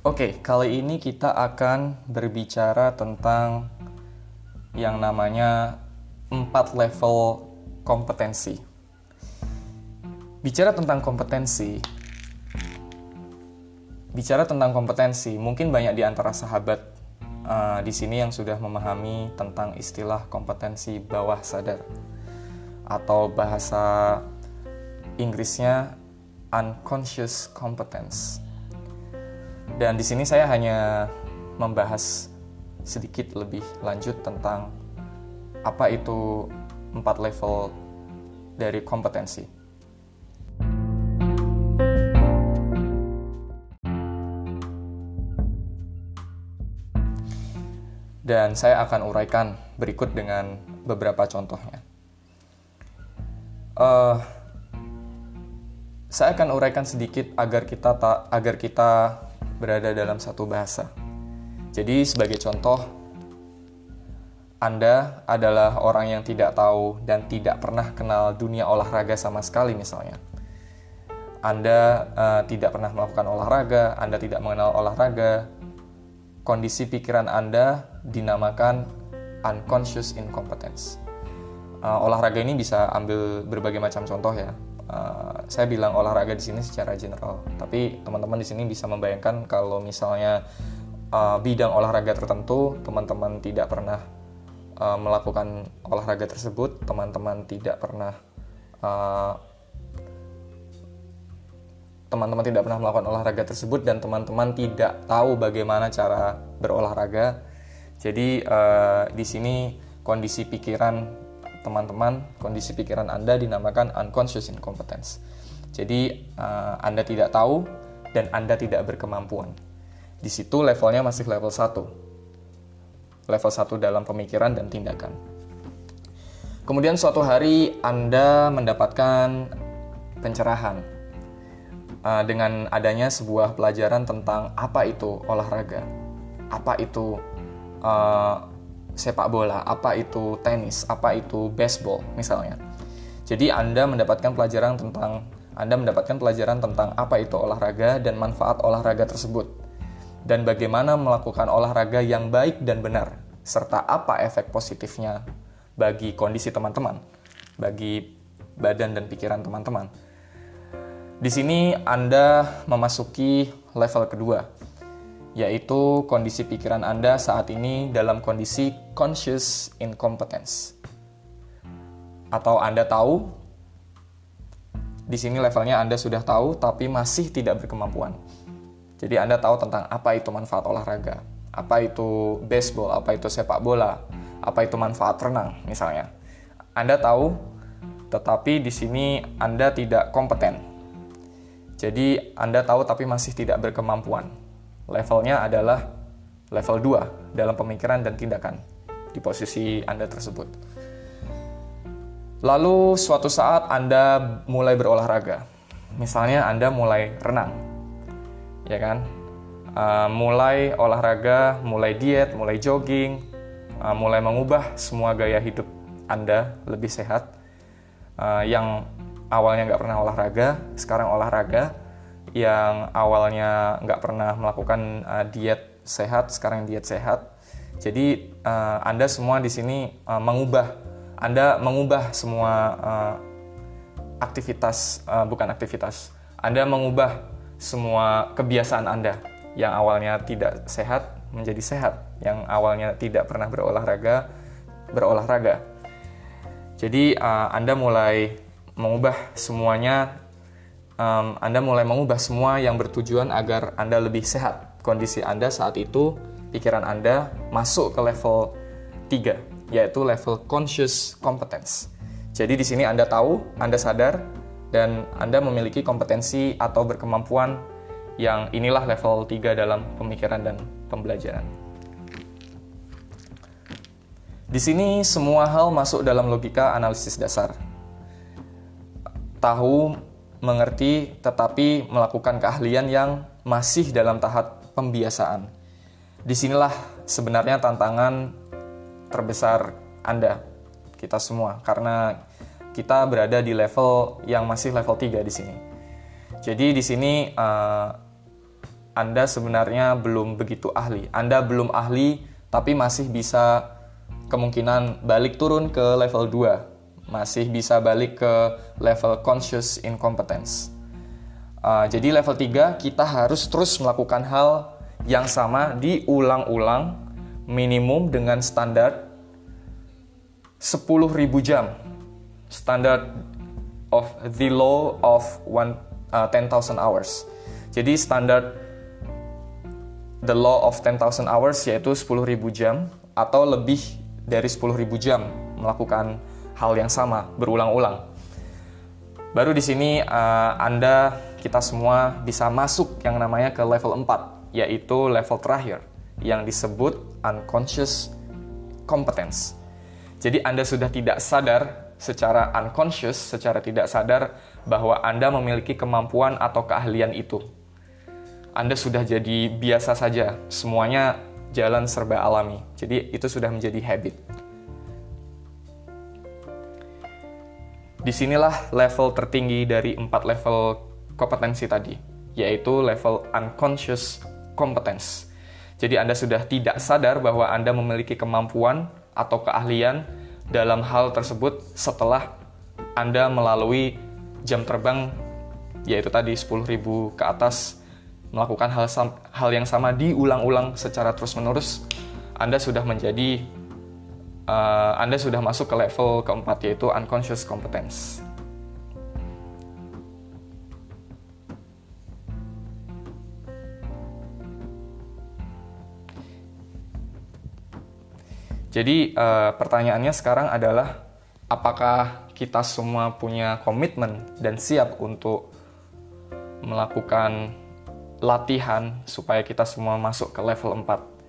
Oke, kali ini kita akan berbicara tentang yang namanya empat level kompetensi. Bicara tentang kompetensi, bicara tentang kompetensi, mungkin banyak di antara sahabat uh, di sini yang sudah memahami tentang istilah kompetensi bawah sadar atau bahasa Inggrisnya unconscious competence. Dan di sini saya hanya membahas sedikit lebih lanjut tentang apa itu empat level dari kompetensi. Dan saya akan uraikan berikut dengan beberapa contohnya. Uh, saya akan uraikan sedikit agar kita tak agar kita berada dalam satu bahasa. Jadi sebagai contoh, Anda adalah orang yang tidak tahu dan tidak pernah kenal dunia olahraga sama sekali misalnya. Anda uh, tidak pernah melakukan olahraga, Anda tidak mengenal olahraga, kondisi pikiran Anda dinamakan unconscious incompetence. Uh, olahraga ini bisa ambil berbagai macam contoh ya. Uh, saya bilang olahraga di sini secara general, tapi teman-teman di sini bisa membayangkan kalau misalnya uh, bidang olahraga tertentu teman-teman tidak pernah uh, melakukan olahraga tersebut, teman-teman tidak pernah uh, teman-teman tidak pernah melakukan olahraga tersebut dan teman-teman tidak tahu bagaimana cara berolahraga. Jadi uh, di sini kondisi pikiran teman-teman, kondisi pikiran Anda dinamakan unconscious incompetence. Jadi uh, Anda tidak tahu dan Anda tidak berkemampuan. Di situ levelnya masih level 1. Level 1 dalam pemikiran dan tindakan. Kemudian suatu hari Anda mendapatkan pencerahan uh, dengan adanya sebuah pelajaran tentang apa itu olahraga, apa itu uh, sepak bola, apa itu tenis, apa itu baseball misalnya. Jadi Anda mendapatkan pelajaran tentang Anda mendapatkan pelajaran tentang apa itu olahraga dan manfaat olahraga tersebut dan bagaimana melakukan olahraga yang baik dan benar serta apa efek positifnya bagi kondisi teman-teman, bagi badan dan pikiran teman-teman. Di sini Anda memasuki level kedua, yaitu kondisi pikiran Anda saat ini dalam kondisi conscious incompetence. Atau Anda tahu, di sini levelnya Anda sudah tahu, tapi masih tidak berkemampuan. Jadi Anda tahu tentang apa itu manfaat olahraga, apa itu baseball, apa itu sepak bola, apa itu manfaat renang misalnya. Anda tahu, tetapi di sini Anda tidak kompeten. Jadi Anda tahu tapi masih tidak berkemampuan levelnya adalah level 2 dalam pemikiran dan tindakan di posisi Anda tersebut. Lalu suatu saat Anda mulai berolahraga. Misalnya Anda mulai renang. Ya kan? Uh, mulai olahraga, mulai diet, mulai jogging, uh, mulai mengubah semua gaya hidup Anda lebih sehat. Uh, yang awalnya nggak pernah olahraga, sekarang olahraga yang awalnya nggak pernah melakukan uh, diet sehat sekarang diet sehat. Jadi uh, anda semua di sini uh, mengubah. Anda mengubah semua uh, aktivitas uh, bukan aktivitas. Anda mengubah semua kebiasaan anda yang awalnya tidak sehat menjadi sehat yang awalnya tidak pernah berolahraga berolahraga. Jadi uh, anda mulai mengubah semuanya um, Anda mulai mengubah semua yang bertujuan agar Anda lebih sehat. Kondisi Anda saat itu, pikiran Anda masuk ke level 3, yaitu level conscious competence. Jadi di sini Anda tahu, Anda sadar, dan Anda memiliki kompetensi atau berkemampuan yang inilah level 3 dalam pemikiran dan pembelajaran. Di sini semua hal masuk dalam logika analisis dasar. Tahu mengerti tetapi melakukan keahlian yang masih dalam tahap pembiasaan. Di sinilah sebenarnya tantangan terbesar Anda, kita semua, karena kita berada di level yang masih level 3 di sini. Jadi di sini uh, Anda sebenarnya belum begitu ahli. Anda belum ahli tapi masih bisa kemungkinan balik turun ke level 2. Masih bisa balik ke level conscious incompetence. Uh, jadi level 3 kita harus terus melakukan hal yang sama diulang-ulang minimum dengan standar 10.000 jam. Standard of the law of uh, 10,000 hours. Jadi standar the law of 10,000 hours yaitu 10.000 jam atau lebih dari 10.000 jam melakukan hal yang sama berulang-ulang. Baru di sini uh, Anda kita semua bisa masuk yang namanya ke level 4 yaitu level terakhir yang disebut unconscious competence. Jadi Anda sudah tidak sadar secara unconscious, secara tidak sadar bahwa Anda memiliki kemampuan atau keahlian itu anda sudah jadi biasa saja, semuanya jalan serba alami. Jadi itu sudah menjadi habit. Di sinilah level tertinggi dari empat level kompetensi tadi, yaitu level unconscious competence. Jadi Anda sudah tidak sadar bahwa Anda memiliki kemampuan atau keahlian dalam hal tersebut setelah Anda melalui jam terbang yaitu tadi 10.000 ke atas melakukan hal, hal yang sama diulang-ulang secara terus-menerus, Anda sudah menjadi uh, Anda sudah masuk ke level keempat yaitu unconscious competence. Jadi uh, pertanyaannya sekarang adalah apakah kita semua punya komitmen dan siap untuk melakukan latihan supaya kita semua masuk ke level 4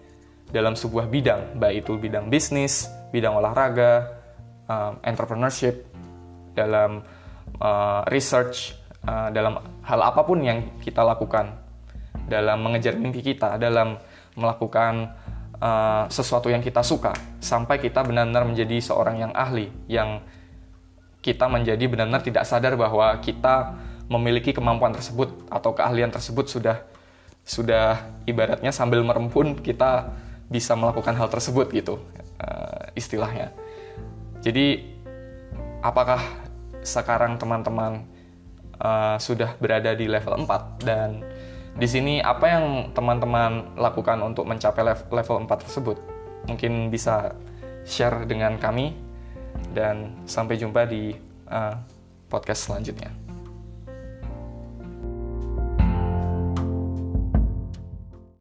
dalam sebuah bidang, baik itu bidang bisnis, bidang olahraga, um, entrepreneurship, dalam uh, research, uh, dalam hal apa pun yang kita lakukan, dalam mengejar mimpi kita, dalam melakukan uh, sesuatu yang kita suka, sampai kita benar-benar menjadi seorang yang ahli, yang kita menjadi benar-benar tidak sadar bahwa kita memiliki kemampuan tersebut atau keahlian tersebut sudah sudah ibaratnya sambil merempun kita bisa melakukan hal tersebut gitu uh, istilahnya. Jadi apakah sekarang teman-teman uh, sudah berada di level 4 dan di sini apa yang teman-teman lakukan untuk mencapai level 4 tersebut? Mungkin bisa share dengan kami dan sampai jumpa di uh, podcast selanjutnya.